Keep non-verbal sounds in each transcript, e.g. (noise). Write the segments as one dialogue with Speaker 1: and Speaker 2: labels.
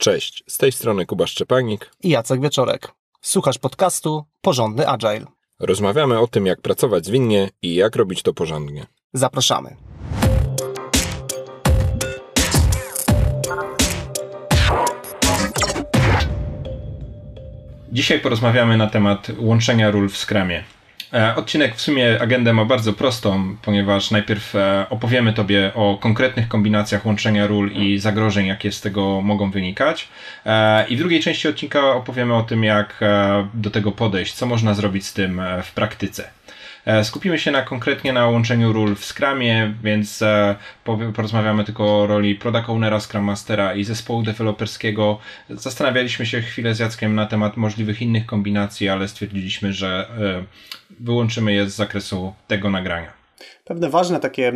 Speaker 1: Cześć, z tej strony Kuba Szczepanik
Speaker 2: i Jacek Wieczorek. Słuchasz podcastu Porządny Agile.
Speaker 1: Rozmawiamy o tym, jak pracować zwinnie i jak robić to porządnie.
Speaker 2: Zapraszamy.
Speaker 1: Dzisiaj porozmawiamy na temat łączenia ról w Scrumie. E, odcinek w sumie agendę ma bardzo prostą, ponieważ najpierw e, opowiemy Tobie o konkretnych kombinacjach łączenia ról i zagrożeń, jakie z tego mogą wynikać. E, I w drugiej części odcinka opowiemy o tym, jak do tego podejść, co można zrobić z tym w praktyce. E, skupimy się na konkretnie na łączeniu ról w Scrumie, więc e, porozmawiamy tylko o roli Product Ownera, Scrum Mastera i zespołu deweloperskiego. Zastanawialiśmy się chwilę z Jackiem na temat możliwych innych kombinacji, ale stwierdziliśmy, że e, wyłączymy je z zakresu tego nagrania.
Speaker 2: Pewne ważne takie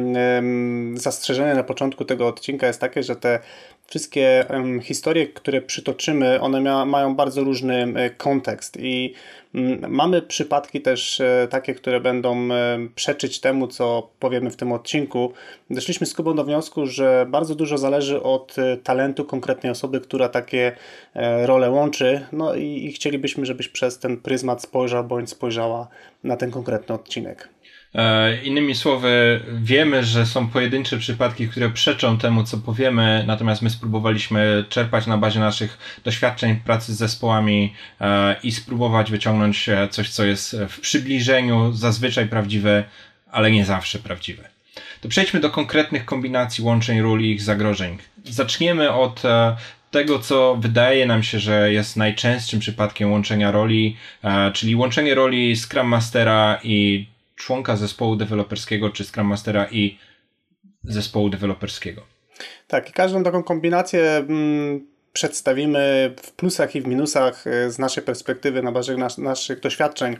Speaker 2: zastrzeżenie na początku tego odcinka jest takie, że te wszystkie historie, które przytoczymy, one mia, mają bardzo różny kontekst i mm, mamy przypadki też e, takie, które będą przeczyć temu, co powiemy w tym odcinku. Doszliśmy z Kubą do wniosku, że bardzo dużo zależy od e, talentu konkretnej osoby, która takie e, role łączy, no i, i chcielibyśmy, żebyś przez ten pryzmat spojrzał bądź spojrzała na ten konkretny odcinek.
Speaker 1: E, innymi słowy, wiemy, że są pojedyncze przypadki, które przeczą temu, co powiemy, natomiast my spróbowaliśmy czerpać na bazie naszych doświadczeń pracy z zespołami e, i spróbować wyciągnąć e, coś, co jest w przybliżeniu zazwyczaj prawdziwe, ale nie zawsze prawdziwe. To przejdźmy do konkretnych kombinacji łączeń ról i ich zagrożeń. Zaczniemy od tego, co wydaje nam się, że jest najczęstszym przypadkiem łączenia roli, czyli łączenie roli Scrum Mastera i członka zespołu deweloperskiego, czy Scrum Mastera i zespołu deweloperskiego.
Speaker 2: Tak, i każdą taką kombinację mm, przedstawimy w plusach i w minusach e, z naszej perspektywy, na bazie nas, naszych doświadczeń.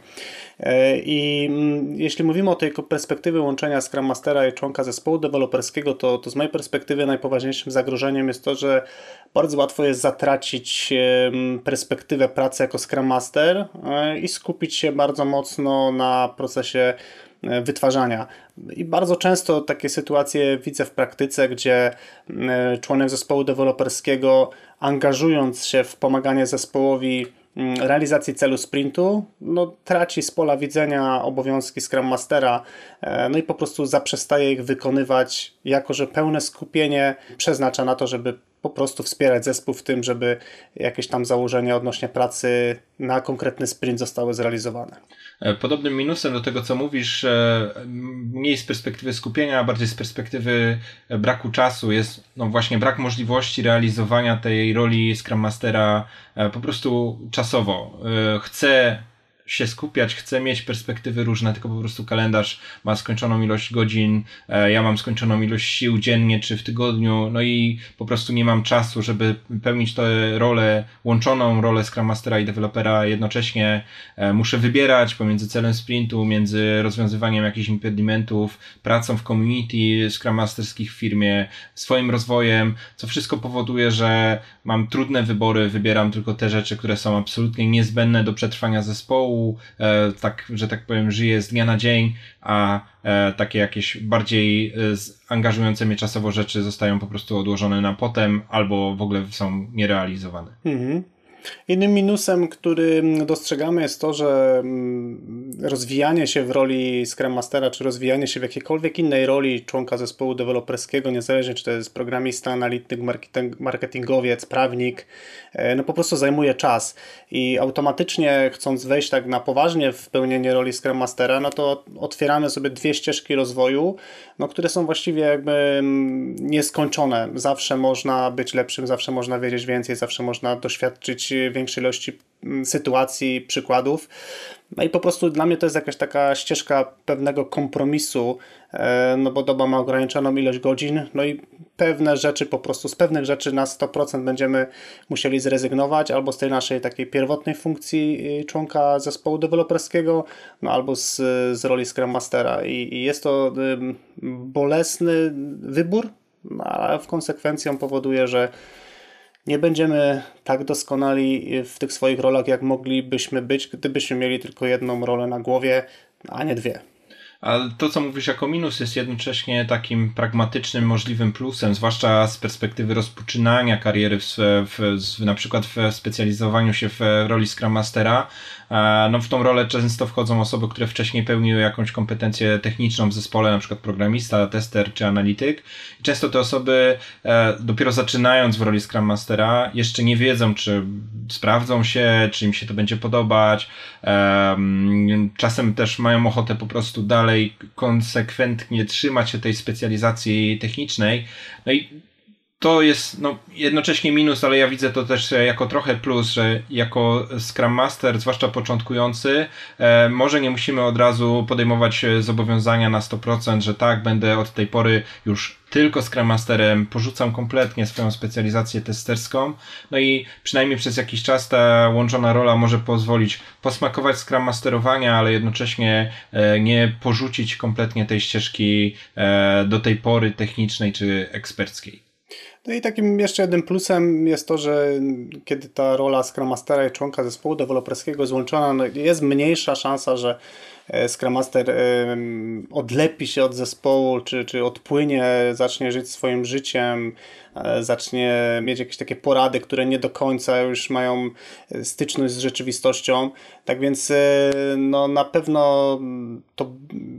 Speaker 2: E, I mm, jeśli mówimy o tej perspektywie łączenia Scrum Mastera i członka zespołu deweloperskiego, to, to z mojej perspektywy najpoważniejszym zagrożeniem jest to, że bardzo łatwo jest zatracić perspektywę pracy jako Scrum Master e, i skupić się bardzo mocno na procesie wytwarzania. I bardzo często takie sytuacje widzę w praktyce, gdzie e, członek zespołu deweloperskiego, angażując się w pomaganie zespołowi realizacji celu sprintu, no, traci z pola widzenia obowiązki Scrum Mastera, e, no i po prostu zaprzestaje ich wykonywać, jako że pełne skupienie przeznacza na to, żeby po prostu wspierać zespół w tym, żeby jakieś tam założenia odnośnie pracy na konkretny sprint zostały zrealizowane.
Speaker 1: E, podobnym minusem do tego, co mówisz, e, mniej z perspektywy skupienia, a bardziej z perspektywy e, braku czasu jest no właśnie brak możliwości realizowania tej roli Scrum Mastera po prostu czasowo. Chcę się skupiać, chcę mieć perspektywy różne, tylko po prostu kalendarz ma skończoną ilość godzin, e, ja mam skończoną ilość sił dziennie czy w tygodniu, no i po prostu nie mam czasu, żeby pełnić tę rolę, łączoną rolę Scrum Mastera i dewelopera jednocześnie. E, muszę wybierać pomiędzy celem sprintu, między rozwiązywaniem jakichś impedimentów, pracą w community Scrum Masterskich w firmie, swoim rozwojem, co wszystko powoduje, że mam trudne wybory, wybieram tylko te rzeczy, które są absolutnie niezbędne do przetrwania zespołu, zespołu, e, tak, że tak powiem, żyje z dnia na dzień, a e, takie jakieś bardziej e, angażujące mnie czasowo rzeczy zostają po prostu odłożone na potem albo w ogóle są nierealizowane. Mhm.
Speaker 2: Innym minusem, który dostrzegamy jest to, że mm, rozwijanie się w roli Scrum Mastera, czy rozwijanie się w jakiejkolwiek innej roli członka zespołu deweloperskiego, niezależnie czy to jest programista, analityk, marketingowiec, prawnik, e, no po prostu zajmuje czas i automatycznie chcąc wejść tak na poważnie w pełnienie roli Scrum Mastera, no to otwieramy sobie dwie ścieżki rozwoju, no które są właściwie jakby mm, nieskończone. Zawsze można być lepszym, zawsze można wiedzieć więcej, zawsze można doświadczyć większej ilości mm, sytuacji, przykładów. No i po prostu dla mnie to jest jakaś taka ścieżka pewnego kompromisu, e, no bo doba ma ograniczoną ilość godzin, no i pewne rzeczy po prostu, z pewnych rzeczy na 100% będziemy musieli zrezygnować, albo z tej naszej takiej pierwotnej funkcji y, członka zespołu deweloperskiego, no albo z, z roli Scrum Mastera i, i jest to bolesny wybór, no, ale w konsekwencji on powoduje, że nie będziemy tak doskonali w tych swoich rolach, jak moglibyśmy być, gdybyśmy mieli tylko jedną rolę na głowie, a nie dwie.
Speaker 1: Ale to, co mówisz jako minus, jest jednocześnie takim pragmatycznym, możliwym plusem, zwłaszcza z perspektywy rozpoczynania kariery, w, w, w, na przykład w specjalizowaniu się w roli Scrum Mastera. E, no, w tą rolę często wchodzą osoby, które wcześniej pełniły jakąś kompetencję techniczną w zespole, na przykład programista, tester czy analityk. Często te osoby e, dopiero zaczynając w roli Scrum Mastera jeszcze nie wiedzą, czy sprawdzą się, czy im się to będzie podobać. Czasem też mają ochotę po prostu dalej konsekwentnie trzymać się tej specjalizacji technicznej. No i to jest no, jednocześnie minus, ale ja widzę to też jako trochę plus, że jako Scrum Master, zwłaszcza początkujący, e, może nie musimy od razu podejmować zobowiązania na 100%, że tak, będę od tej pory już tylko Scrum Masterem, porzucam kompletnie swoją specjalizację testerską, no i przynajmniej przez jakiś czas ta łączona rola może pozwolić posmakować Scrum Masterowania, ale jednocześnie e, nie porzucić kompletnie tej ścieżki e, do tej pory technicznej czy eksperckiej.
Speaker 2: No i takim jeszcze jednym plusem jest to, że kiedy ta rola Scrum Mastera i członka zespołu deweloperskiego złączona, no jest mniejsza szansa, że Scrum Master odlepi się od zespołu, czy, czy odpłynie, zacznie żyć swoim życiem, E, zacznie mieć jakieś takie porady, które nie do końca już mają e, styczność z rzeczywistością. Tak więc e, no, na pewno to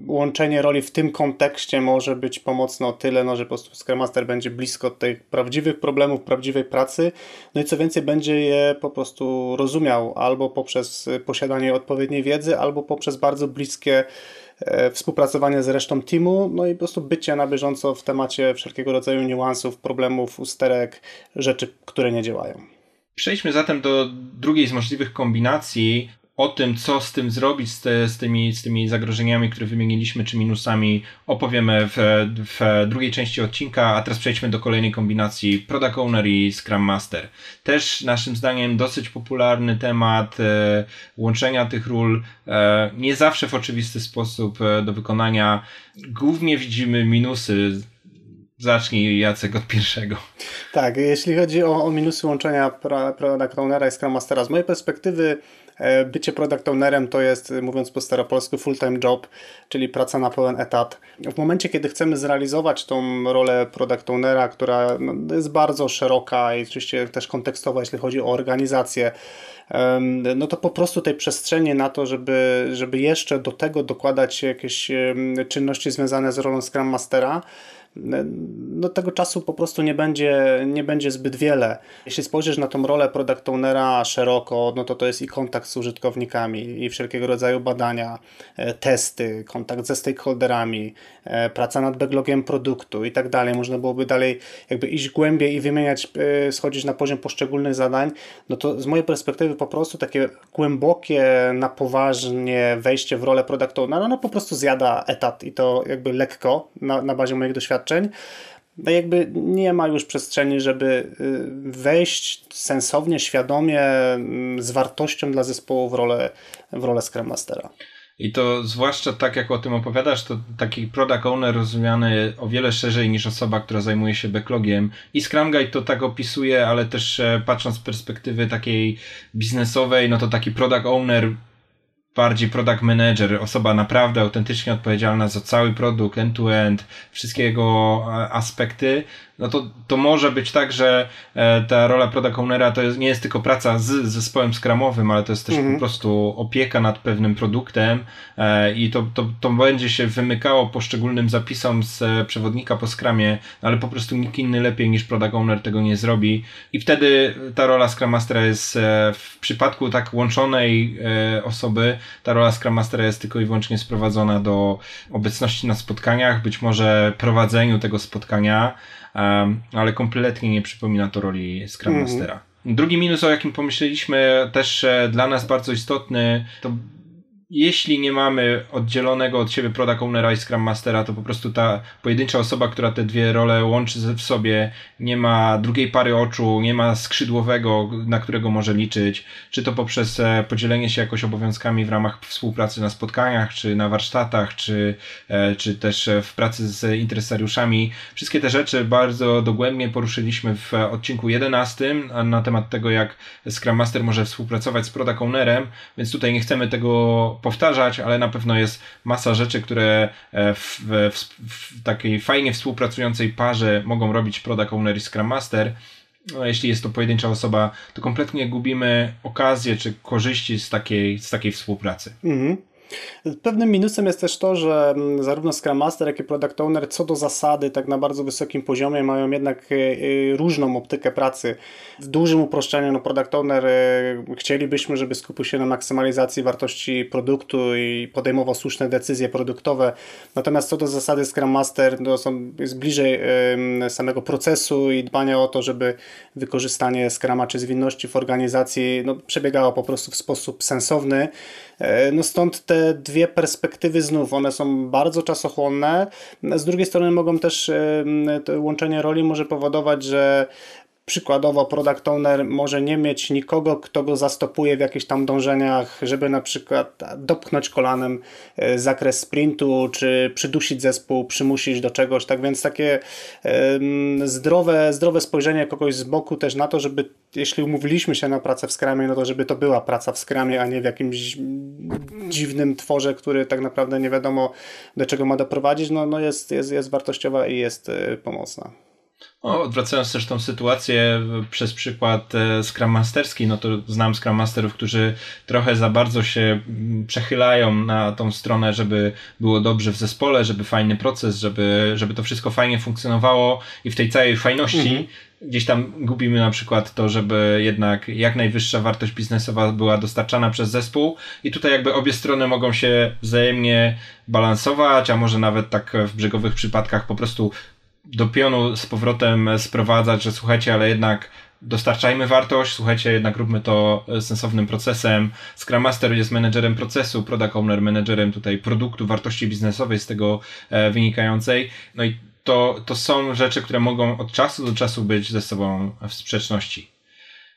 Speaker 2: łączenie roli w tym kontekście może być pomocne o tyle, no, że po prostu Scrum Master będzie blisko tych prawdziwych problemów, prawdziwej pracy, no i co więcej będzie je po prostu rozumiał albo poprzez posiadanie odpowiedniej wiedzy, albo poprzez bardzo bliskie E, współpracowanie z resztą teamu, no i po prostu bycie na bieżąco w temacie wszelkiego rodzaju niuansów, problemów, usterek, rzeczy, które nie działają.
Speaker 1: Przejdźmy zatem do drugiej z możliwych kombinacji o tym, co z tym zrobić, z, te, z, tymi, z tymi zagrożeniami, które wymieniliśmy, czy minusami, opowiemy w, w drugiej części odcinka, a teraz przejdźmy do kolejnej kombinacji Product Owner i Scrum Master. Też naszym zdaniem dosyć popularny temat e, łączenia tych ról, e, nie zawsze w oczywisty sposób e, do wykonania. Głównie widzimy minusy Zacznij Jacek od pierwszego.
Speaker 2: Tak, jeśli chodzi o, o minusy łączenia Product Ownera i Scrum Mastera, z mojej perspektywy bycie product ownerem to jest, mówiąc po staropolsku, full-time job, czyli praca na pełen etat. W momencie, kiedy chcemy zrealizować tą rolę product ownera, która no, jest bardzo szeroka i oczywiście też kontekstowa, jeśli chodzi o organizację, no to po prostu tej przestrzeni na to, żeby, żeby jeszcze do tego dokładać jakieś czynności związane z rolą Scrum Mastera, no tego czasu po prostu nie będzie, nie będzie zbyt wiele. Jeśli spojrzysz na tą rolę product ownera szeroko, no to to jest i kontakt z użytkownikami, i wszelkiego rodzaju badania, e, testy, kontakt ze stakeholderami, e, praca nad backlogiem produktu i tak dalej. Można byłoby dalej jakby iść głębiej i wymieniać, e, schodzić na poziom poszczególnych zadań. No to z mojej perspektywy po prostu takie głębokie, na poważnie wejście w rolę product ownera, no po prostu zjada etat i to jakby lekko na, na bazie moich doświadczeń doświadczeń, no jakby nie ma już przestrzeni, żeby y, wejść sensownie, świadomie, mm, z wartością dla zespołu w rolę, w rolę Scrum Mastera.
Speaker 1: I to zwłaszcza tak jak o tym opowiadasz, to taki product owner rozumiany o wiele szerzej niż osoba, która zajmuje się backlogiem. I Scrum Guide to tak opisuje, ale też e, patrząc z perspektywy takiej biznesowej, no to taki product owner bardziej product manager, osoba naprawdę autentycznie odpowiedzialna za cały produkt, end-to-end, wszystkie jego e, aspekty, no to, to może być tak, że e, ta rola product ownera to jest, nie jest tylko praca z zespołem skramowym, ale to jest też mhm. po prostu opieka nad pewnym produktem e, i to, to, to będzie się wymykało poszczególnym zapisom z przewodnika po skramie, ale po prostu nikt inny lepiej niż product owner tego nie zrobi i wtedy ta rola Scrum Mastera jest w przypadku tak łączonej osoby, ta rola Scrum Mastera jest tylko i wyłącznie sprowadzona do obecności na spotkaniach, być może prowadzeniu tego spotkania, ale kompletnie nie przypomina to roli Scrum mhm. Mastera. Drugi minus, o jakim pomyśleliśmy, też e, dla nas bardzo istotny, to jeśli nie mamy oddzielonego od siebie product ownera i scrum mastera, to po prostu ta pojedyncza osoba, która te dwie role łączy w sobie, nie ma drugiej pary oczu, nie ma skrzydłowego, na którego może liczyć, czy to poprzez e, podzielenie się jakoś obowiązkami w ramach współpracy na spotkaniach, czy na warsztatach, czy, e, czy też w pracy z interesariuszami. Wszystkie te rzeczy bardzo dogłębnie poruszyliśmy w odcinku 11 na temat tego, jak Scrum Master może współpracować z product ownerem, więc tutaj nie chcemy tego powtarzać, ale na pewno jest masa rzeczy, które e, w, w, w takiej fajnie współpracującej parze mogą robić Product Owner i Scrum Master. No, jeśli jest to pojedyncza osoba, to kompletnie gubimy okazję czy korzyści z takiej, z takiej współpracy. Mhm.
Speaker 2: Pewnym minusem jest też to, że mm, zarówno Scrum Master, jak i Product Owner co do zasady tak na bardzo wysokim poziomie mają jednak e, e, różną optykę pracy. W dużym uproszczeniu no Product Owner e, chcielibyśmy, żeby skupił się na maksymalizacji wartości produktu i podejmował słuszne decyzje produktowe. Natomiast co do zasady Scrum Master to są, jest bliżej samego procesu i dbania o to, żeby wykorzystanie Scruma czy zwinności w organizacji no, przebiegało po prostu w sposób sensowny. E, no stąd te dwie perspektywy znów, one są bardzo czasochłonne. Z drugiej strony mogą też, e, łączenie roli może powodować, że Przykładowo product owner może nie mieć nikogo, kto go zastopuje w jakichś tam dążeniach, żeby na przykład dopchnąć kolanem e, zakres sprintu, czy przydusić zespół, przymusić do czegoś. Tak więc takie zdrowe, zdrowe spojrzenie kogoś z boku też na to, żeby jeśli umówiliśmy się na pracę w skramie, no to żeby to była praca w skramie, a nie w jakimś dziwnym tworze, który tak naprawdę nie wiadomo do czego ma doprowadzić, no, no jest, jest, jest wartościowa i jest e, pomocna.
Speaker 1: Odwracając też tą sytuację przez przykład e, Scrum Masterski, no to znam Scrum Masterów, którzy trochę za bardzo się mm, przechylają na tą stronę, żeby było dobrze w zespole, żeby fajny proces, żeby, żeby to wszystko fajnie funkcjonowało i w tej całej fajności mhm. gdzieś tam gubimy na przykład to, żeby jednak jak najwyższa wartość biznesowa była dostarczana przez zespół i tutaj jakby obie strony mogą się wzajemnie balansować, a może nawet tak w brzegowych przypadkach po prostu do pionu z powrotem sprowadzać, że słuchajcie, ale jednak dostarczajmy wartość, słuchajcie, jednak róbmy to sensownym procesem. Scrum Master jest menedżerem procesu, Product Owner menedżerem tutaj produktu, wartości biznesowej z tego e, wynikającej. No i to, to są rzeczy, które mogą od czasu do czasu być ze sobą w sprzeczności.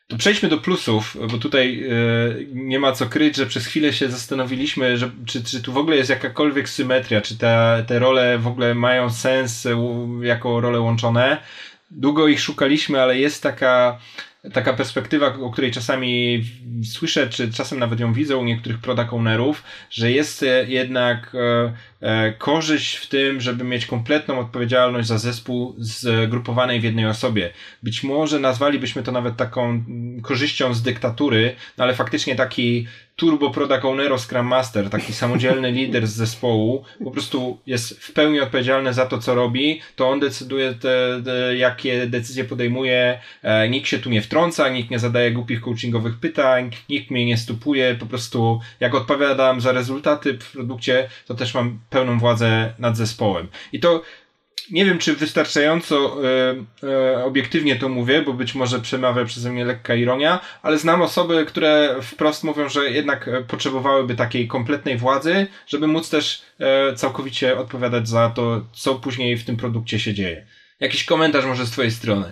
Speaker 1: To przejdźmy do plusów, bo tutaj yy, nie ma co kryć, że przez chwilę się zastanowiliśmy, że, czy, czy tu w ogóle jest jakakolwiek symetria, czy te, te role w ogóle mają sens yy, jako role łączone. Długo ich szukaliśmy, ale jest taka, taka perspektywa, o której czasami słyszę, czy czasem nawet ją widzę u niektórych product ownerów, że jest jednak e, e, korzyść w tym, żeby mieć kompletną odpowiedzialność za zespół zgrupowany w jednej osobie. Być może nazwalibyśmy to nawet taką korzyścią z dyktatury, no ale faktycznie taki turbo product ownero Scrum Master, taki samodzielny (laughs) lider z zespołu, po prostu jest w pełni odpowiedzialny za to, co robi, to on decyduje, te, te, jakie decyzje podejmuje, e, nikt się tu nie wtrąca, nikt nie zadaje głupich coachingowych pytań, nikt mnie nie stupuje, po prostu jak odpowiadam za rezultaty w produkcie, to też mam pełną władzę nad zespołem. I to nie wiem, czy wystarczająco e, e, obiektywnie to mówię, bo być może przemawia przeze mnie lekka ironia, ale znam osoby, które wprost mówią, że jednak potrzebowałyby takiej kompletnej władzy, żeby móc też e, całkowicie odpowiadać za to, co później w tym produkcie się dzieje. Jakiś komentarz może z Twojej strony.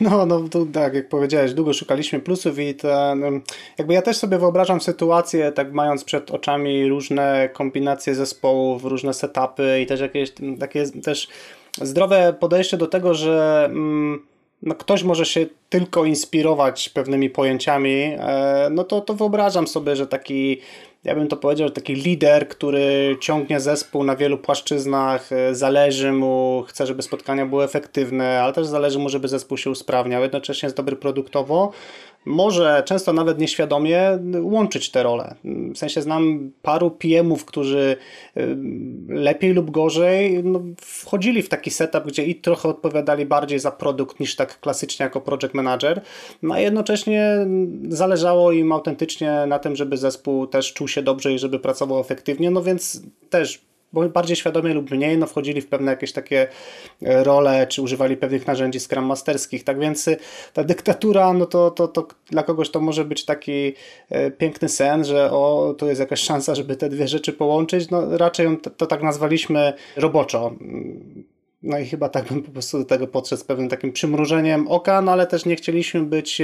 Speaker 2: No, no to tak, jak powiedziałeś, długo szukaliśmy plusów i ten, jakby ja też sobie wyobrażam sytuację, tak mając przed oczami różne kombinacje zespołów, różne setupy i też jakieś takie też zdrowe podejście do tego, że mm, no, ktoś może się tylko inspirować pewnymi pojęciami, e, no to, to wyobrażam sobie, że taki ja bym to powiedział, taki lider, który ciągnie zespół na wielu płaszczyznach, e, zależy mu, chce, żeby spotkania były efektywne, ale też zależy mu, żeby zespół się usprawniał, jednocześnie jest dobry produktowo, może często nawet nieświadomie łączyć te role. W sensie znam paru PM-ów, którzy y, lepiej lub gorzej no, wchodzili w taki setup, gdzie i trochę odpowiadali bardziej za produkt niż tak klasycznie jako project manager, no a jednocześnie zależało im autentycznie na tym, żeby zespół też czuł się dobrze i żeby pracował efektywnie, no więc też bo bardziej świadomie lub mniej, no wchodzili w pewne jakieś takie e, role, czy używali pewnych narzędzi Scrum Masterskich. Tak więc y, ta dyktatura, no to, to, to dla kogoś to może być taki e, piękny sen, że o, tu jest jakaś szansa, żeby te dwie rzeczy połączyć. No raczej to, to tak nazwaliśmy roboczo No i chyba tak bym po prostu do tego podszedł z pewnym takim przymrużeniem oka, no ale też nie chcieliśmy być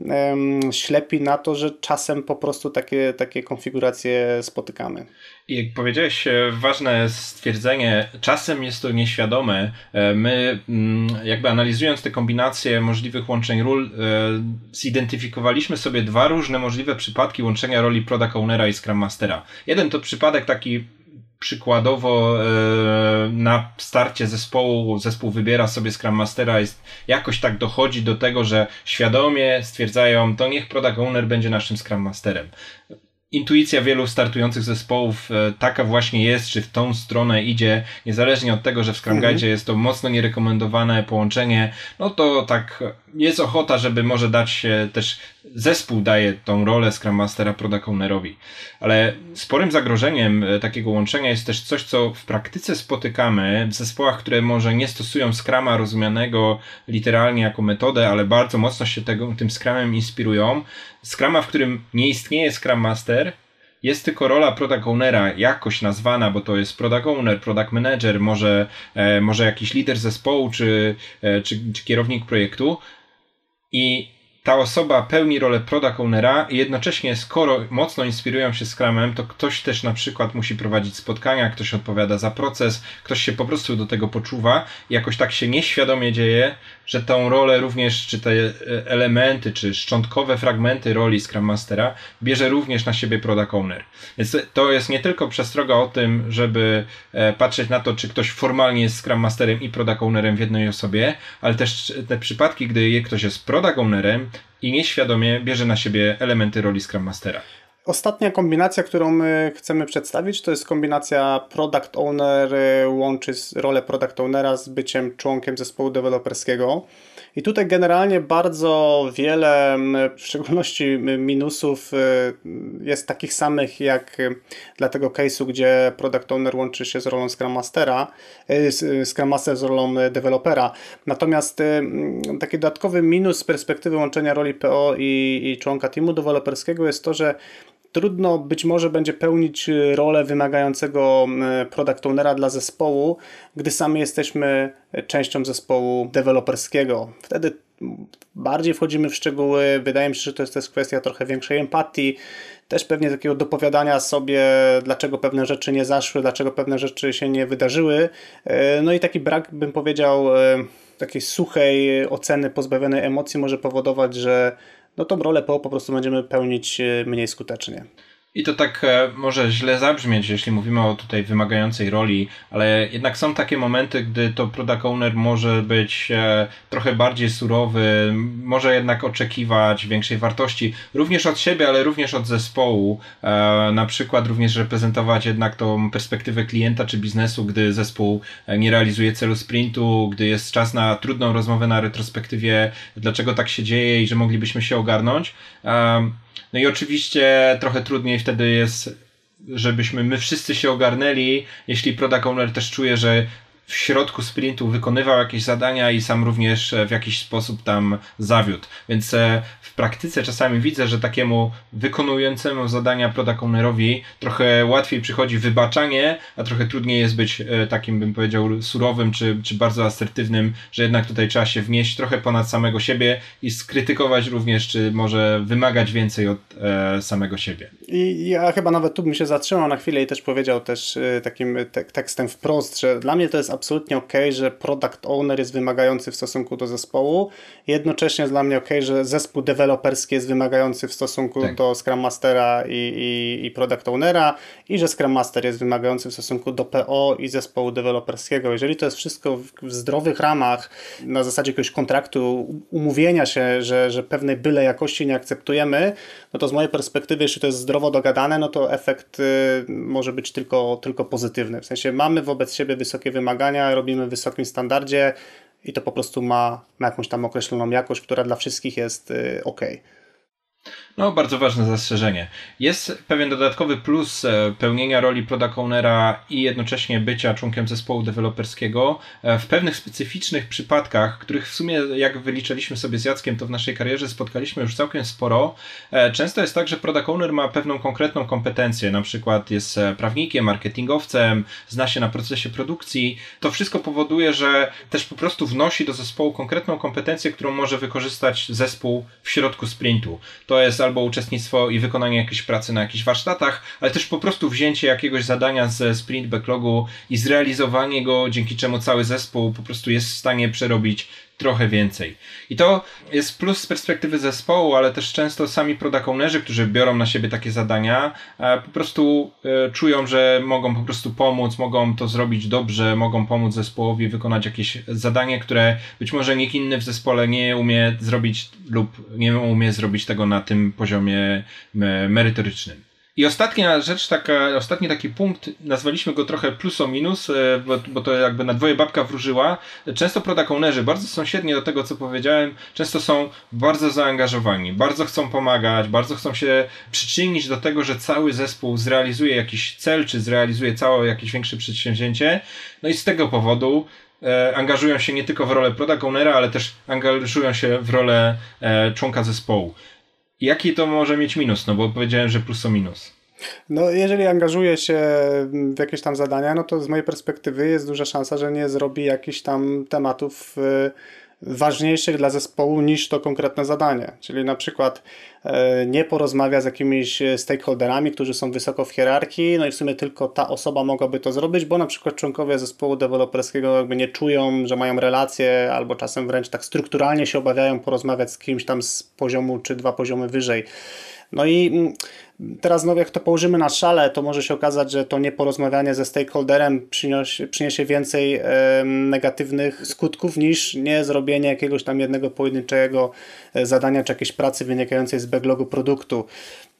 Speaker 2: um, ślepi na to, że czasem po prostu takie, takie konfiguracje spotykamy.
Speaker 1: I jak powiedziałeś, e, ważne stwierdzenie, czasem jest to nieświadome. E, my, mm, jakby analizując te kombinacje możliwych łączeń ról, e, zidentyfikowaliśmy sobie dwa różne możliwe przypadki łączenia roli Product Ownera i Scrum Mastera. Jeden to przypadek taki przykładowo na starcie zespołu, zespół wybiera sobie Scrum Mastera i jakoś tak dochodzi do tego, że świadomie stwierdzają, to niech Product Owner będzie naszym Scrum Masterem intuicja wielu startujących zespołów e, taka właśnie jest, czy w tą stronę idzie, niezależnie od tego, że w Scrum mhm. Guide jest to mocno nierekomendowane połączenie, no to tak jest ochota, żeby może dać też zespół daje tą rolę Scrum Mastera Product Ownerowi. Ale sporym zagrożeniem e, takiego łączenia jest też coś, co w praktyce spotykamy w zespołach, które może nie stosują Scrama rozumianego literalnie jako metodę, ale bardzo mocno się tego, tym Scrumem inspirują. Scrama, w którym nie istnieje Scrum Master, jest tylko rola product ownera jakoś nazwana, bo to jest product owner, product manager, może, e, może jakiś lider zespołu czy, e, czy, czy kierownik projektu. I ta osoba pełni rolę product ownera i jednocześnie skoro mocno inspirują się Scrumem, to ktoś też na przykład musi prowadzić spotkania, ktoś odpowiada za proces, ktoś się po prostu do tego poczuwa i jakoś tak się nieświadomie dzieje, że tą rolę również, czy te e, elementy, czy szczątkowe fragmenty roli Scrum Mastera bierze również na siebie product owner. Więc to jest nie tylko przestroga o tym, żeby e, patrzeć na to, czy ktoś formalnie jest Scrum Masterem i product ownerem w jednej osobie, ale też te przypadki, gdy ktoś jest product ownerem i nieświadomie bierze na siebie elementy roli Scrum Mastera.
Speaker 2: Ostatnia kombinacja, którą my chcemy przedstawić, to jest kombinacja product owner y, łączy rolę product ownera z byciem członkiem zespołu deweloperskiego. I tutaj generalnie bardzo wiele, w szczególności minusów, y, jest takich samych jak dla tego case'u, gdzie product owner łączy się z rolą Scrum Mastera, y, Scrum Master z rolą dewelopera. Natomiast taki dodatkowy minus z perspektywy łączenia roli PO i, i członka teamu deweloperskiego jest to, że trudno być może będzie pełnić y, rolę wymagającego product ownera dla zespołu, gdy sami jesteśmy częścią zespołu deweloperskiego. Wtedy bardziej wchodzimy w szczegóły. Wydaje mi się, że to jest też kwestia trochę większej empatii, też pewnie takiego dopowiadania sobie, dlaczego pewne rzeczy nie zaszły, dlaczego pewne rzeczy się nie wydarzyły. Y, no i taki brak, bym powiedział, takiej suchej oceny pozbawionej emocji może powodować, że no tą rolę PO po prostu będziemy pełnić e, mniej skutecznie.
Speaker 1: I to tak e, może źle zabrzmieć, jeśli mówimy o tutaj wymagającej roli, ale jednak są takie momenty, gdy to product owner może być e, trochę bardziej surowy, może jednak oczekiwać większej wartości, również od siebie, ale również od zespołu. E, na przykład również reprezentować jednak tą perspektywę klienta czy biznesu, gdy zespół nie realizuje celu sprintu, gdy jest czas na trudną rozmowę na retrospektywie, dlaczego tak się dzieje i że moglibyśmy się ogarnąć. No i oczywiście trochę trudniej wtedy jest, żebyśmy my wszyscy się ogarnęli, jeśli product owner też czuje, że w środku sprintu wykonywał jakieś zadania i sam również w jakiś sposób tam zawiódł. Więc e, w praktyce czasami widzę, że takiemu wykonującemu zadania product ownerowi trochę łatwiej przychodzi wybaczanie, a trochę trudniej jest być e, takim, bym powiedział, surowym czy, czy bardzo asertywnym, że jednak tutaj trzeba się wnieść trochę ponad samego siebie i skrytykować również, czy może wymagać więcej od e, samego siebie.
Speaker 2: I ja chyba nawet tu bym się zatrzymał na chwilę i też powiedział też e, takim te tekstem wprost, że dla mnie to jest absolutnie ok, że product owner jest wymagający w stosunku do zespołu. Jednocześnie jest dla mnie ok, że zespół deweloperski jest wymagający w stosunku tak. do Scrum Mastera i, i, i Product Ownera i że Scrum Master jest wymagający w stosunku do PO i zespołu deweloperskiego. Jeżeli to jest wszystko w, w zdrowych ramach, na zasadzie jakiegoś kontraktu, umówienia się, że, że pewnej byle jakości nie akceptujemy, no to z mojej perspektywy, jeśli to jest zdrowo dogadane, no to efekt y, może być tylko, tylko pozytywny. W sensie mamy wobec siebie wysokie wymagania, robimy w wysokim standardzie, i to po prostu ma, ma jakąś tam określoną jakość, która dla wszystkich jest y, ok.
Speaker 1: No, bardzo ważne zastrzeżenie. Jest pewien dodatkowy plus e, pełnienia roli product ownera i jednocześnie bycia członkiem zespołu deweloperskiego e, w pewnych specyficznych przypadkach, których w sumie, jak wyliczyliśmy sobie z Jackiem, to w naszej karierze spotkaliśmy już całkiem sporo. E, często jest tak, że product owner ma pewną konkretną kompetencję, na przykład jest prawnikiem, marketingowcem, zna się na procesie produkcji. To wszystko powoduje, że też po prostu wnosi do zespołu konkretną kompetencję, którą może wykorzystać zespół w środku sprintu. To jest albo uczestnictwo i wykonanie jakiejś pracy na jakichś warsztatach, ale też po prostu wzięcie jakiegoś zadania z sprint backlogu i zrealizowanie go, dzięki czemu cały zespół po prostu jest w stanie przerobić trochę więcej. I to jest plus z perspektywy zespołu, ale też często sami product ownerzy, którzy biorą na siebie takie zadania, po prostu e, czują, że mogą po prostu pomóc, mogą to zrobić dobrze, mogą pomóc zespołowi wykonać jakieś zadanie, które być może nikt inny w zespole nie umie zrobić lub nie umie zrobić tego na tym poziomie merytorycznym. I ostatnia rzecz, taka, ostatni taki punkt, nazwaliśmy go trochę plus o minus, e, bo, bo to jakby na dwoje babka wróżyła. Często product ownerzy, bardzo sąsiednie do tego, co powiedziałem, często są bardzo zaangażowani, bardzo chcą pomagać, bardzo chcą się przyczynić do tego, że cały zespół zrealizuje jakiś cel, czy zrealizuje całe jakieś większe przedsięwzięcie. No i z tego powodu e, angażują się nie tylko w rolę product ownera, ale też angażują się w rolę e, członka zespołu. Jaki to może mieć minus? No bo powiedziałem, że plus o minus.
Speaker 2: No, jeżeli angażuje się w jakieś tam zadania, no to z mojej perspektywy jest duża szansa, że nie zrobi jakichś tam tematów y, ważniejszych dla zespołu niż to konkretne zadanie. Czyli na przykład e, nie porozmawia z jakimiś stakeholderami, którzy są wysoko w hierarchii, no i w sumie tylko ta osoba mogłaby to zrobić, bo na przykład członkowie zespołu deweloperskiego jakby nie czują, że mają relacje, albo czasem wręcz tak strukturalnie się obawiają porozmawiać z kimś tam z poziomu czy dwa poziomy wyżej. No i mm, teraz znowu jak to położymy na szale, to może się okazać, że to nieporozmawianie ze stakeholderem przyniesie, przyniesie więcej negatywnych skutków niż nie zrobienie jakiegoś tam jednego pojedynczego e, zadania czy jakiejś pracy wynikającej z backlogu produktu.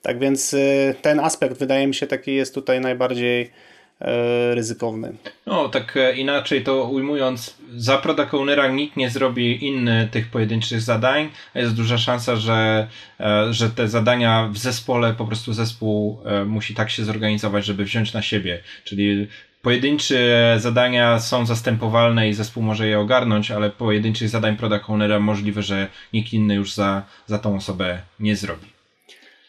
Speaker 2: Tak więc e, ten aspekt wydaje mi się taki jest tutaj najbardziej ryzykowny.
Speaker 1: No, tak e, inaczej to ujmując, za product ownera nikt nie zrobi inny tych pojedynczych zadań, jest duża szansa, że, e, że te zadania w zespole, po prostu zespół musi tak się zorganizować, żeby wziąć na siebie, czyli Pojedyncze zadania są zastępowalne i zespół może je ogarnąć, ale pojedynczych zadań product ownera możliwe, że nikt inny już za, za tą osobę nie zrobi.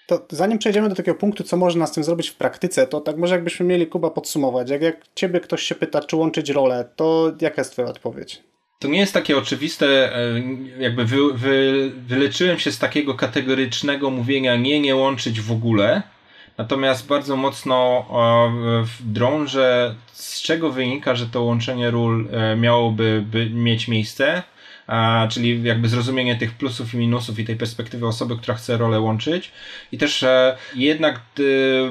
Speaker 2: To zanim przejdziemy do takiego punktu, co można z tym zrobić w praktyce, to tak może jakbyśmy mieli Kuba podsumować. Jak, jak ciebie ktoś się pyta, czy łączyć rolę, to jaka jest twoja odpowiedź?
Speaker 1: To nie jest takie oczywiste, e, jakby wy, wy, wyleczyłem się z takiego kategorycznego mówienia nie, nie łączyć w ogóle. Natomiast bardzo mocno drążę, z czego wynika, że to łączenie ról e, miałoby mieć miejsce czyli jakby zrozumienie tych plusów i minusów i tej perspektywy osoby, która chce rolę łączyć. I też e, jednak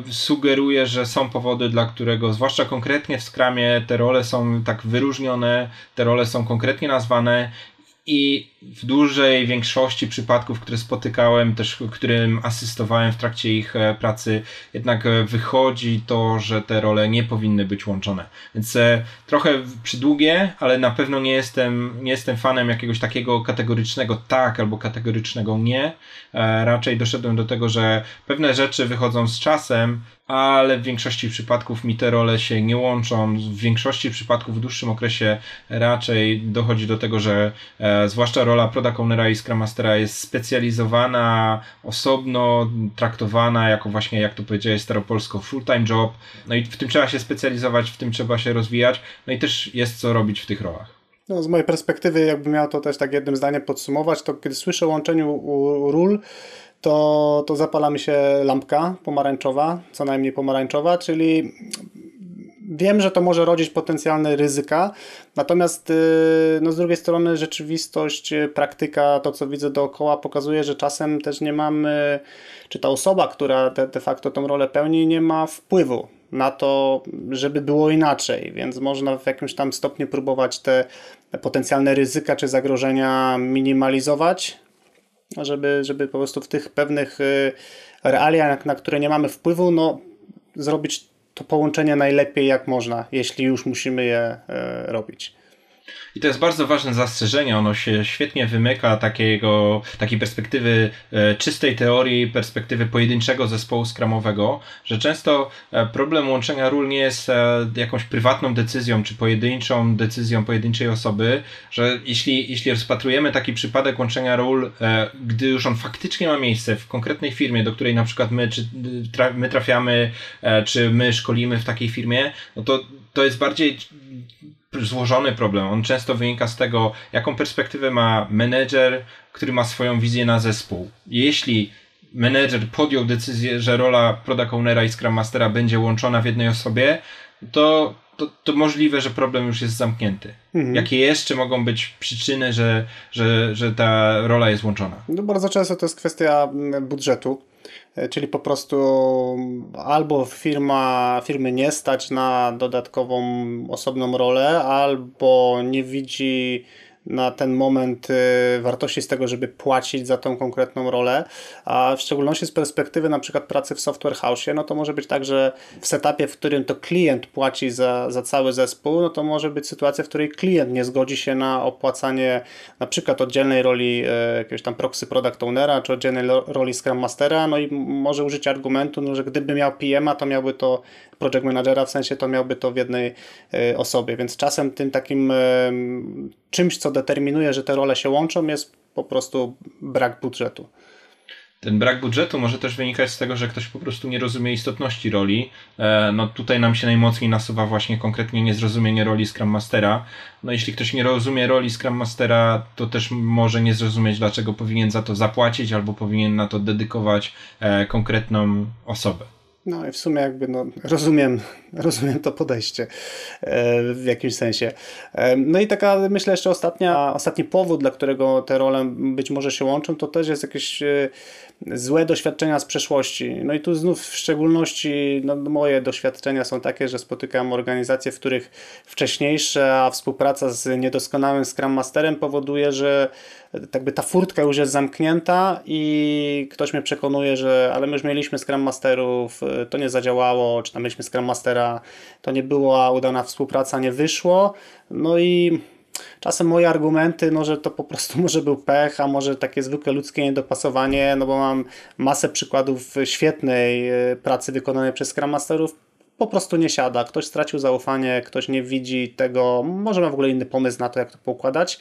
Speaker 1: e, sugeruję, że są powody, dla którego, zwłaszcza konkretnie w skramie, te role są tak wyróżnione, te role są konkretnie nazwane i w dużej większości przypadków, które spotykałem, też którym asystowałem w trakcie ich e, pracy, jednak e, wychodzi to, że te role nie powinny być łączone. Więc e, trochę przydługie, ale na pewno nie jestem, nie jestem fanem jakiegoś takiego kategorycznego tak albo kategorycznego nie. Raczej doszedłem do tego, że pewne rzeczy wychodzą z czasem, ale w większości przypadków mi te role się nie łączą. W większości przypadków w dłuższym okresie raczej dochodzi do tego, że e, zwłaszcza rola product ownera i scrum mastera jest specjalizowana, osobno traktowana jako właśnie, jak to powiedziałeś staropolsko, full-time job. No i w tym trzeba się specjalizować, w tym trzeba się rozwijać, no i też jest co robić w tych rolach.
Speaker 2: No, z mojej perspektywy, jakbym miał to też tak jednym zdaniem podsumować, to kiedy słyszę o łączeniu ról, to, to zapala mi się lampka pomarańczowa, co najmniej pomarańczowa, czyli wiem, że to może rodzić potencjalne ryzyka, natomiast y, no z drugiej strony rzeczywistość, y, praktyka, to co widzę dookoła pokazuje, że czasem też nie mamy, czy ta osoba, która de, de facto tą rolę pełni, nie ma wpływu na to, żeby było inaczej, więc można w jakimś tam stopniu próbować te potencjalne ryzyka czy zagrożenia minimalizować, żeby, żeby po prostu w tych pewnych y, realiach, na które nie mamy wpływu, no, zrobić to połączenie najlepiej jak można, jeśli już musimy je e, robić.
Speaker 1: I to jest bardzo ważne zastrzeżenie, ono się świetnie wymyka takiego, takiej perspektywy e, czystej teorii, perspektywy pojedynczego zespołu skramowego, że często e, problem łączenia ról nie jest e, jakąś prywatną decyzją, czy pojedynczą decyzją pojedynczej osoby, że jeśli, jeśli rozpatrujemy taki przypadek łączenia ról, gdy już on faktycznie ma miejsce w konkretnej firmie, do której na przykład my, czy, my trafiamy, czy my szkolimy w takiej firmie, no to to jest bardziej złożony problem. On często wynika z tego, jaką perspektywę ma menedżer, który ma swoją wizję na zespół. Jeśli menedżer podjął decyzję, że rola product ownera i scrum mastera będzie łączona w jednej osobie, to, to, to możliwe, że problem już jest zamknięty. Mhm. Jakie jeszcze mogą być przyczyny, że, że, że ta rola jest łączona?
Speaker 2: No bardzo często to jest kwestia mm, budżetu czyli po prostu albo firma, firmy nie stać na dodatkową osobną rolę, albo nie widzi na ten moment y, wartości z tego, żeby płacić za tą konkretną rolę, a w szczególności z perspektywy na przykład pracy w software house, no to może być tak, że w setupie, w którym to klient płaci za, za cały zespół, no to może być sytuacja, w której klient nie zgodzi się na opłacanie na przykład oddzielnej roli e, jakiegoś tam proxy product ownera, czy oddzielnej roli scrum mastera, no i może użyć argumentu, no, że gdyby miał PM-a, to miałby to project managera, w sensie to miałby to w jednej e, osobie, więc czasem tym takim czymś, co determinuje, że te role się łączą, jest po prostu brak budżetu.
Speaker 1: Ten brak budżetu może też wynikać z tego, że ktoś po prostu nie rozumie istotności roli. E, no tutaj nam się najmocniej nasuwa właśnie konkretnie niezrozumienie roli Scrum Mastera. No jeśli ktoś nie rozumie roli Scrum Mastera, to też może nie zrozumieć, dlaczego powinien za to zapłacić albo powinien na to dedykować konkretną osobę.
Speaker 2: No i w sumie jakby no, rozumiem, (laughs) rozumiem to podejście e, w jakimś sensie. E, no i taka myślę jeszcze ostatnia, ostatni powód, dla którego te role być może się łączą, to też jest jakieś e, złe doświadczenia z przeszłości. No i tu znów w szczególności no, moje doświadczenia są takie, że spotykam organizacje, w których wcześniejsza współpraca z niedoskonałym Scrum Masterem powoduje, że tak by ta furtka już jest zamknięta i ktoś mnie przekonuje, że ale my już mieliśmy Scrum Masterów, to nie zadziałało, czy tam mieliśmy Scrum Mastera, to nie była udana współpraca, nie wyszło. No i czasem moje argumenty, no, że to po prostu (laughs) może był pech, a może takie zwykłe ludzkie niedopasowanie, no bo mam masę przykładów świetnej e, pracy wykonanej przez Scrum Masterów, po prostu nie siada. Ktoś stracił zaufanie, ktoś nie widzi tego, może ma w ogóle inny pomysł na to, jak to poukładać.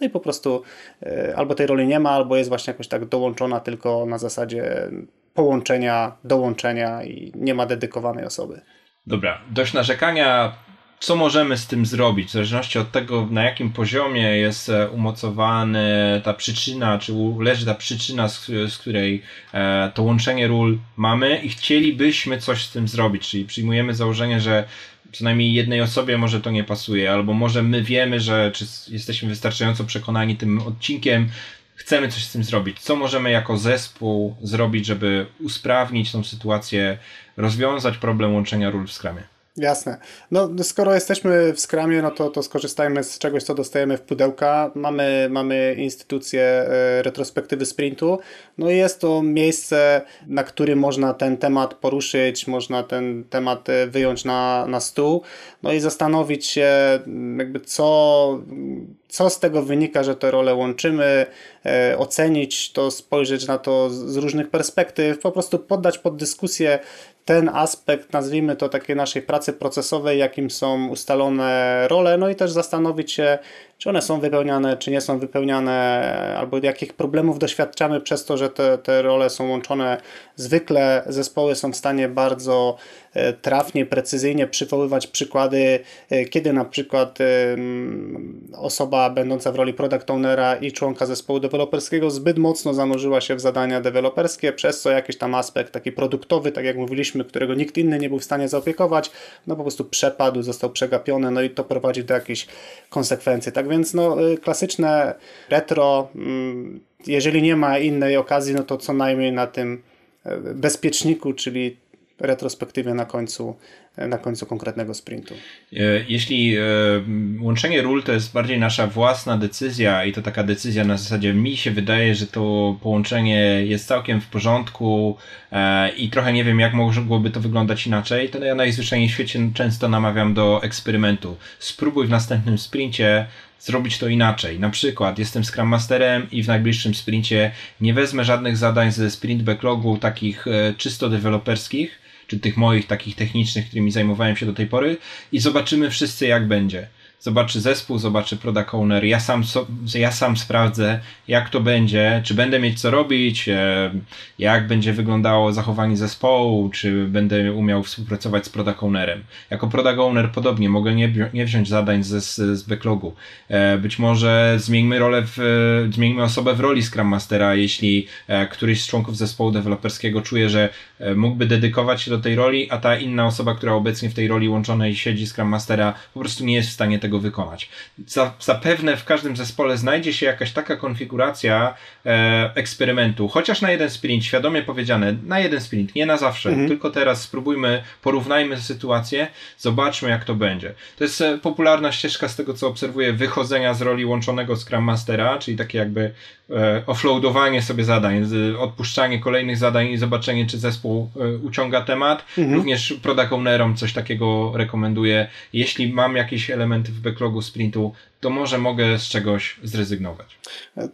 Speaker 2: No i po prostu e, albo tej roli nie ma, albo jest właśnie jakoś tak dołączona tylko na zasadzie połączenia, dołączenia i nie ma dedykowanej osoby.
Speaker 1: Dobra, dość narzekania. Co możemy z tym zrobić? W zależności od tego, na jakim poziomie jest e, umocowany ta przyczyna, czy leży ta przyczyna, z, z której e, to łączenie ról mamy i chcielibyśmy coś z tym zrobić. Czyli przyjmujemy założenie, że co najmniej jednej osobie może to nie pasuje, albo może my wiemy, że czy jesteśmy wystarczająco przekonani tym odcinkiem, chcemy coś z tym zrobić. Co możemy jako zespół zrobić, żeby usprawnić tą sytuację, rozwiązać problem łączenia ról w Scrumie?
Speaker 2: Jasne. No, skoro jesteśmy w Scrumie, no to, to skorzystajmy z czegoś, co dostajemy w pudełka. Mamy, mamy instytucję e, retrospektywy sprintu. No i jest to miejsce, na którym można ten temat poruszyć, można ten temat e, wyjąć na, na stół, no i zastanowić się, jakby co, co z tego wynika, że te role łączymy, e, ocenić to, spojrzeć na to z różnych perspektyw, po prostu poddać pod dyskusję ten aspekt, nazwijmy to takiej naszej pracy procesowej, jakim są ustalone role, no i też zastanowić się, czy one są wypełniane, czy nie są wypełniane, albo jakich problemów doświadczamy przez to, że te, te role są łączone. Zwykle zespoły są w stanie bardzo e, trafnie, precyzyjnie przywoływać przykłady, e, kiedy na przykład osoba będąca w roli product ownera i członka zespołu deweloperskiego zbyt mocno zanurzyła się w zadania deweloperskie, przez co jakiś tam aspekt taki produktowy, tak jak mówiliśmy, którego nikt inny nie był w stanie zaopiekować, no po prostu przepadł, został przegapiony, no i to prowadzi do jakichś konsekwencji. Tak więc no, y, klasyczne retro, mm, jeżeli nie ma innej okazji, no to co najmniej na tym e, bezpieczniku, czyli retrospektywie na końcu na końcu konkretnego sprintu.
Speaker 1: Jeśli łączenie ról to jest bardziej nasza własna decyzja i to taka decyzja na zasadzie mi się wydaje, że to połączenie jest całkiem w porządku i trochę nie wiem jak mogłoby to wyglądać inaczej, to ja najzwyczajniej w świecie często namawiam do eksperymentu. Spróbuj w następnym sprincie zrobić to inaczej. Na przykład jestem Scrum Masterem i w najbliższym sprincie nie wezmę żadnych zadań ze sprint backlogu takich e, czysto deweloperskich, czy tych moich takich technicznych, którymi zajmowałem się do tej pory i zobaczymy wszyscy jak będzie zobaczy zespół, zobaczy product owner, ja sam, so, ja sam sprawdzę, jak to będzie, czy będę mieć co robić, e, jak będzie wyglądało zachowanie zespołu, czy będę umiał współpracować z product ownerem. Jako product owner podobnie, mogę nie, nie wziąć zadań z, z backlogu. E, być może zmieńmy rolę, w, zmieńmy osobę w roli Scrum Mastera, jeśli e, któryś z członków zespołu deweloperskiego czuje, że mógłby dedykować się do tej roli, a ta inna osoba, która obecnie w tej roli łączonej siedzi Scrum Mastera, po prostu nie jest w stanie tego tego wykonać. Zapewne w każdym zespole znajdzie się jakaś taka konfiguracja e, eksperymentu, chociaż na jeden sprint, świadomie powiedziane, na jeden sprint, nie na zawsze, mhm. tylko teraz spróbujmy, porównajmy sytuację, zobaczmy jak to będzie. To jest e, popularna ścieżka z tego, co obserwuję, wychodzenia z roli łączonego Scrum Mastera, czyli takie jakby e, offloadowanie sobie zadań, odpuszczanie kolejnych zadań i zobaczenie, czy zespół e, uciąga temat. Mhm. Również product ownerom coś takiego rekomenduję. Jeśli mam jakieś elementy w backlogu sprintu, to może mogę z czegoś zrezygnować.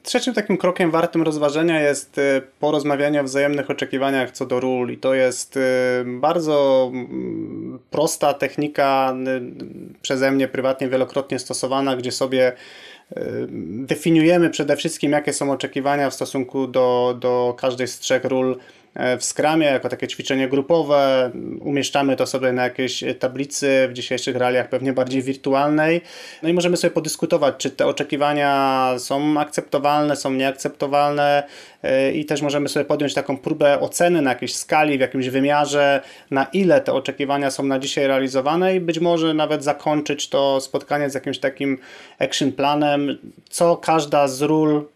Speaker 2: Trzecim takim krokiem wartym rozważenia jest y, porozmawianie o wzajemnych oczekiwaniach co do ról i to jest y, bardzo mm, prosta technika y, przeze mnie prywatnie wielokrotnie stosowana, gdzie sobie definiujemy przede wszystkim jakie są oczekiwania w stosunku do, do każdej z trzech ról w Scrumie jako takie ćwiczenie grupowe. Umieszczamy to sobie na jakiejś tablicy, w dzisiejszych realiach pewnie bardziej wirtualnej. No i możemy sobie podyskutować, czy te oczekiwania są akceptowalne, są nieakceptowalne e, i też możemy sobie podjąć taką próbę oceny na jakiejś skali, w jakimś wymiarze, na ile te oczekiwania są na dzisiaj realizowane i być może nawet zakończyć to spotkanie z jakimś takim action planem, co każda z ról e,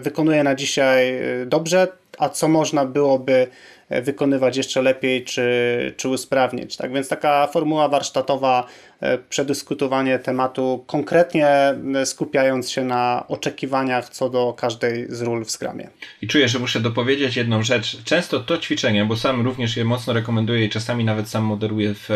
Speaker 2: wykonuje na dzisiaj dobrze, a co można byłoby e, wykonywać jeszcze lepiej czy, czy usprawnić. Tak więc taka formuła warsztatowa E, przedyskutowanie tematu, konkretnie e, skupiając się na oczekiwaniach co do każdej z ról w Scrumie.
Speaker 1: I czuję, że muszę dopowiedzieć jedną rzecz. Często to ćwiczenie, bo sam również je mocno rekomenduję i czasami nawet sam moderuję w,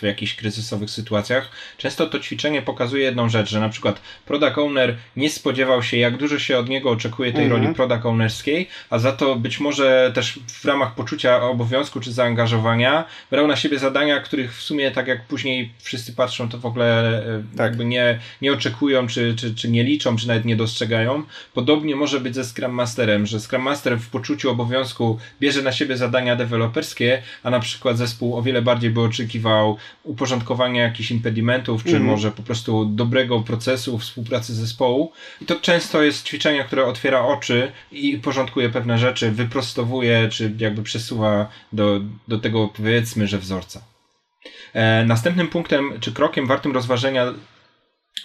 Speaker 1: w jakichś kryzysowych sytuacjach, często to ćwiczenie pokazuje jedną rzecz, że na przykład product owner nie spodziewał się, jak dużo się od niego oczekuje tej mhm. roli product ownerskiej, a za to być może też w ramach poczucia obowiązku czy zaangażowania brał na siebie zadania, których w sumie tak jak później wszyscy patrzą patrzą, to w ogóle e, tak. jakby nie, nie oczekują, czy, czy, czy nie liczą, czy nawet nie dostrzegają. Podobnie może być ze Scrum Masterem, że Scrum Master w poczuciu obowiązku bierze na siebie zadania deweloperskie, a na przykład zespół o wiele bardziej by oczekiwał uporządkowania jakichś impedimentów, czy mm. może po prostu dobrego procesu współpracy zespołu. I to często jest ćwiczenie, które otwiera oczy i porządkuje pewne rzeczy, wyprostowuje, czy jakby przesuwa do, do tego powiedzmy, że wzorca. E, następnym punktem czy krokiem wartym rozważenia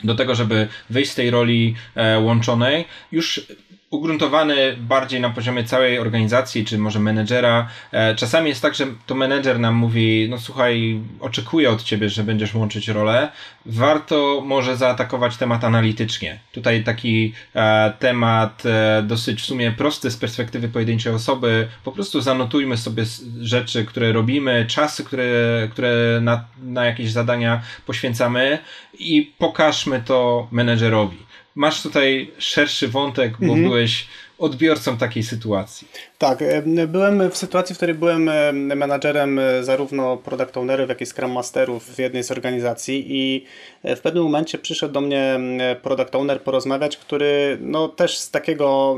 Speaker 1: do tego, żeby wyjść z tej roli e, łączonej, już ugruntowany bardziej na poziomie całej organizacji, czy może menedżera. E, czasami jest tak, że to menedżer nam mówi, no słuchaj, oczekuję od ciebie, że będziesz łączyć rolę. Warto może zaatakować temat analitycznie. Tutaj taki e, temat e, dosyć w sumie prosty z perspektywy pojedynczej osoby. Po prostu zanotujmy sobie rzeczy, które robimy, czasy, które, które na, na jakieś zadania poświęcamy i pokażmy to menedżerowi masz tutaj szerszy wątek, bo mhm. byłeś odbiorcą takiej sytuacji.
Speaker 2: Tak, e, byłem w sytuacji, w której byłem e, menadżerem e, zarówno product ownerów, jak i scrum masterów w jednej z organizacji i w pewnym momencie przyszedł do mnie product owner porozmawiać, który no też z takiego,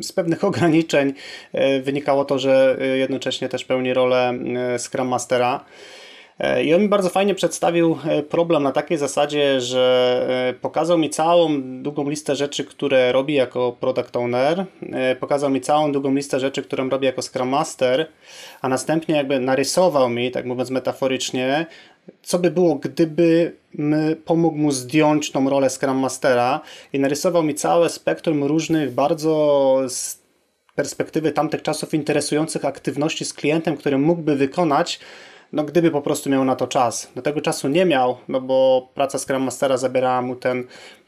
Speaker 2: z pewnych (laughs) ograniczeń wynikało to, że jednocześnie też pełni rolę scrum mastera. E, I on mi bardzo fajnie przedstawił e, problem na takiej zasadzie, że e, pokazał mi całą długą listę rzeczy, które robi jako product owner, pokazał mi całą długą listę rzeczy, którą robi jako Scrum Master, a następnie jakby narysował mi, tak mówiąc metaforycznie, co by było, gdyby pomógł mu zdjąć tą rolę Scrum Mastera i narysował mi całe spektrum różnych bardzo z perspektywy tamtych czasów interesujących aktywności z klientem, które mógłby wykonać, no gdyby po prostu miał na to czas. Do tego czasu nie miał, no bo praca Scrum Mastera zabierała mu ten,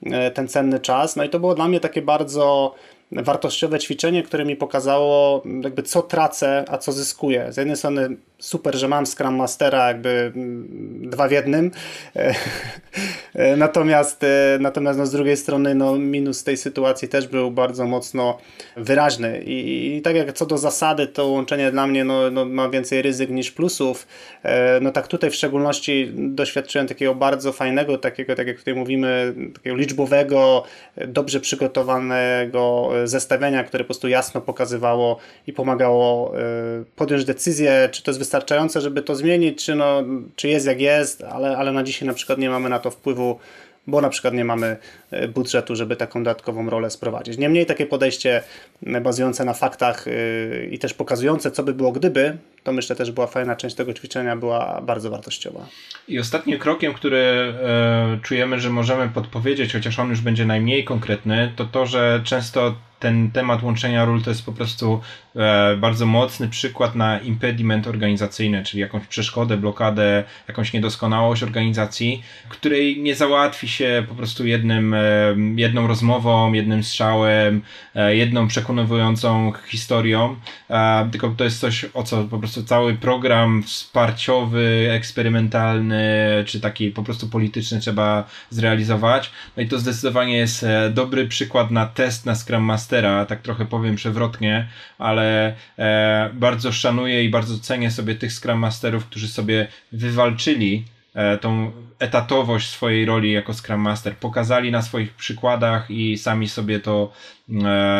Speaker 2: e, ten cenny czas. No i to było dla mnie takie bardzo wartościowe ćwiczenie, które mi pokazało jakby co tracę, a co zyskuję. Z jednej strony super, że mam Scrum Mastera jakby mm, dwa w jednym, e, e, (laughs) natomiast, e, natomiast no z drugiej strony no minus tej sytuacji też był bardzo mocno wyraźny. I, i tak jak co do zasady to łączenie dla mnie no, no ma więcej ryzyk niż plusów, no tak tutaj w szczególności doświadczyłem takiego bardzo fajnego, takiego tak jak tutaj mówimy, takiego liczbowego, dobrze przygotowanego zestawienia, które po prostu jasno pokazywało i pomagało podjąć decyzję, czy to jest wystarczające, żeby to zmienić, czy, no, czy jest jak jest, ale, ale na dzisiaj na przykład nie mamy na to wpływu, bo na przykład nie mamy e, budżetu, żeby taką dodatkową rolę sprowadzić. Niemniej takie podejście bazujące na faktach e, i też pokazujące, co by było gdyby, to myślę też była fajna część tego ćwiczenia, była bardzo wartościowa.
Speaker 1: I ostatnim krokiem, który e, czujemy, że możemy podpowiedzieć, chociaż on już będzie najmniej konkretny, to to, że często ten temat łączenia ról to jest po prostu e, bardzo mocny przykład na impediment organizacyjny, czyli jakąś przeszkodę, blokadę, jakąś niedoskonałość organizacji, której nie załatwi się po prostu jednym, e, jedną rozmową, jednym strzałem, e, jedną przekonującą historią, e, tylko to jest coś, o co po prostu cały program wsparciowy, eksperymentalny, czy taki po prostu polityczny trzeba zrealizować. No i to zdecydowanie jest e, dobry przykład na test na Scrum Master Tak trochę powiem przewrotnie, ale e, bardzo szanuję i bardzo cenię sobie tych Scrum Masterów, którzy sobie wywalczyli e, tą etatowość swojej roli jako Scrum Master. Pokazali na swoich przykładach i sami sobie to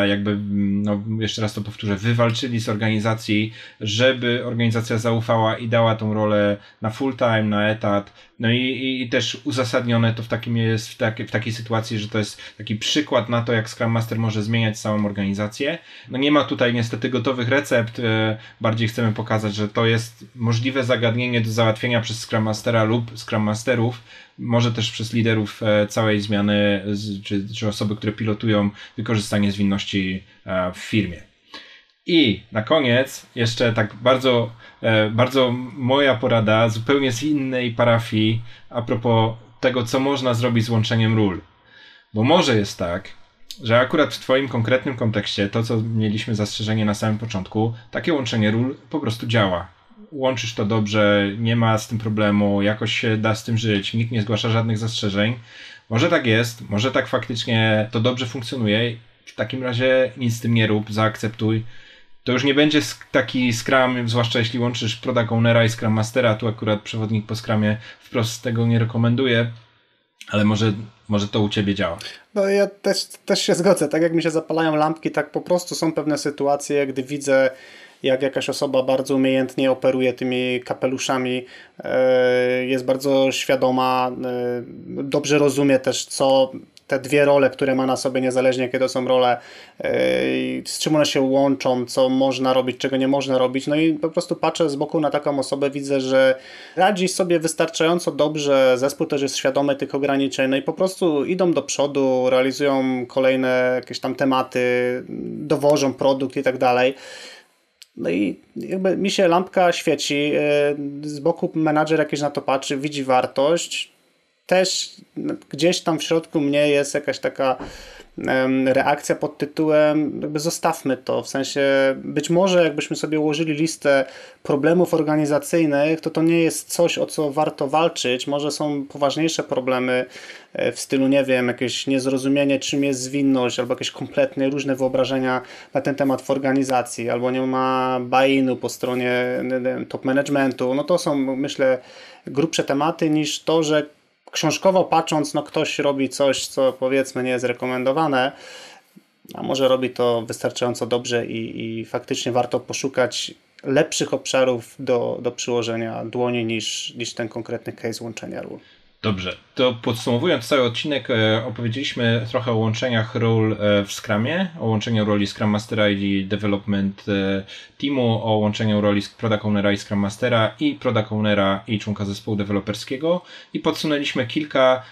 Speaker 1: jakby, no, jeszcze raz to powtórzę, wywalczyli z organizacji, żeby organizacja zaufała i dała tą rolę na full time, na etat. No i, i, i też uzasadnione to w takim jest, w, taki, w takiej sytuacji, że to jest taki przykład na to, jak Scrum Master może zmieniać całą organizację. No nie ma tutaj niestety gotowych recept, e, bardziej chcemy pokazać, że to jest możliwe zagadnienie do załatwienia przez Scrum Mastera lub Scrum Masterów, może też przez liderów e, całej zmiany, czy, czy osoby, które pilotują wykorzystanie zwinności e, w firmie. I na koniec jeszcze tak bardzo, e, bardzo moja porada zupełnie z innej parafii a propos tego, co można zrobić z łączeniem ról. Bo może jest tak, że akurat w Twoim konkretnym kontekście, to co mieliśmy zastrzeżenie na samym początku, takie łączenie ról po prostu działa łączysz to dobrze, nie ma z tym problemu, jakoś się da z tym żyć, nikt nie zgłasza żadnych zastrzeżeń. Może tak jest, może tak faktycznie to dobrze funkcjonuje. W takim razie nic z tym nie rób, zaakceptuj. To już nie będzie taki Scrum, zwłaszcza jeśli łączysz Product Ownera i Scrum Mastera. Tu akurat przewodnik po Scrumie wprost tego nie rekomenduje, ale może, może to u Ciebie działa.
Speaker 2: No ja też, też się zgodzę. Tak jak mi się zapalają lampki, tak po prostu są pewne sytuacje, gdy widzę jak jakaś osoba bardzo umiejętnie operuje tymi kapeluszami, e, jest bardzo świadoma, e, dobrze rozumie też, co te dwie role, które ma na sobie, niezależnie jakie to są role, e, z czym one się łączą, co można robić, czego nie można robić. No i po prostu patrzę z boku na taką osobę, widzę, że radzi sobie wystarczająco dobrze, zespół też jest świadomy tych ograniczeń, no i po prostu idą do przodu, realizują kolejne jakieś tam tematy, dowożą produkt i tak dalej. No i jakby mi się lampka świeci, e, z boku menadżer jakiś na to patrzy, widzi wartość. Też gdzieś tam w środku mnie jest jakaś taka reakcja pod tytułem jakby zostawmy to, w sensie być może jakbyśmy sobie ułożyli listę problemów organizacyjnych, to to nie jest coś, o co warto walczyć, może są poważniejsze problemy e, w stylu, nie wiem, jakieś niezrozumienie, czym jest zwinność, albo jakieś kompletnie różne wyobrażenia na ten temat w organizacji, albo nie ma buy-inu po stronie top managementu, no to są myślę grubsze tematy niż to, że książkowo patrząc, no ktoś robi coś, co powiedzmy nie jest rekomendowane, a może robi to wystarczająco dobrze i, i faktycznie warto poszukać lepszych obszarów do, do przyłożenia dłoni niż, niż ten konkretny case łączenia ról.
Speaker 1: Dobrze, to podsumowując cały odcinek, e, opowiedzieliśmy trochę o łączeniach ról e, w Scrumie, o łączeniu roli Scrum Mastera i Development e, Teamu, o łączeniu roli Product Ownera i Scrum Mastera i Product Ownera i członka zespołu deweloperskiego i podsunęliśmy kilka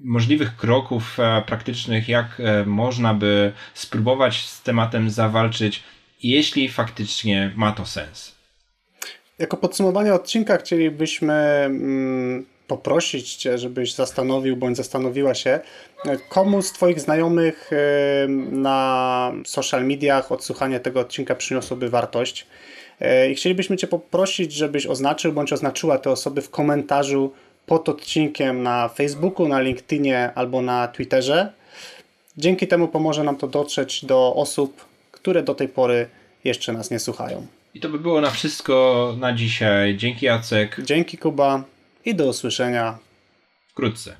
Speaker 1: możliwych kroków praktycznych, jak można by spróbować z tematem zawalczyć, jeśli faktycznie ma to sens.
Speaker 2: Jako podsumowanie odcinka chcielibyśmy mm, poprosić Cię, żebyś zastanowił bądź zastanowiła się, komu z Twoich znajomych na social mediach odsłuchanie tego odcinka przyniosłoby wartość. I chcielibyśmy Cię poprosić, żebyś oznaczył bądź oznaczyła te osoby w komentarzu pod odcinkiem na Facebooku, na LinkedInie albo na Twitterze. Dzięki temu pomoże nam to dotrzeć do osób, które do tej pory jeszcze nas nie słuchają.
Speaker 1: I to by było na wszystko na dzisiaj. Dzięki Jacek.
Speaker 2: Dzięki Kuba i do usłyszenia
Speaker 1: wkrótce.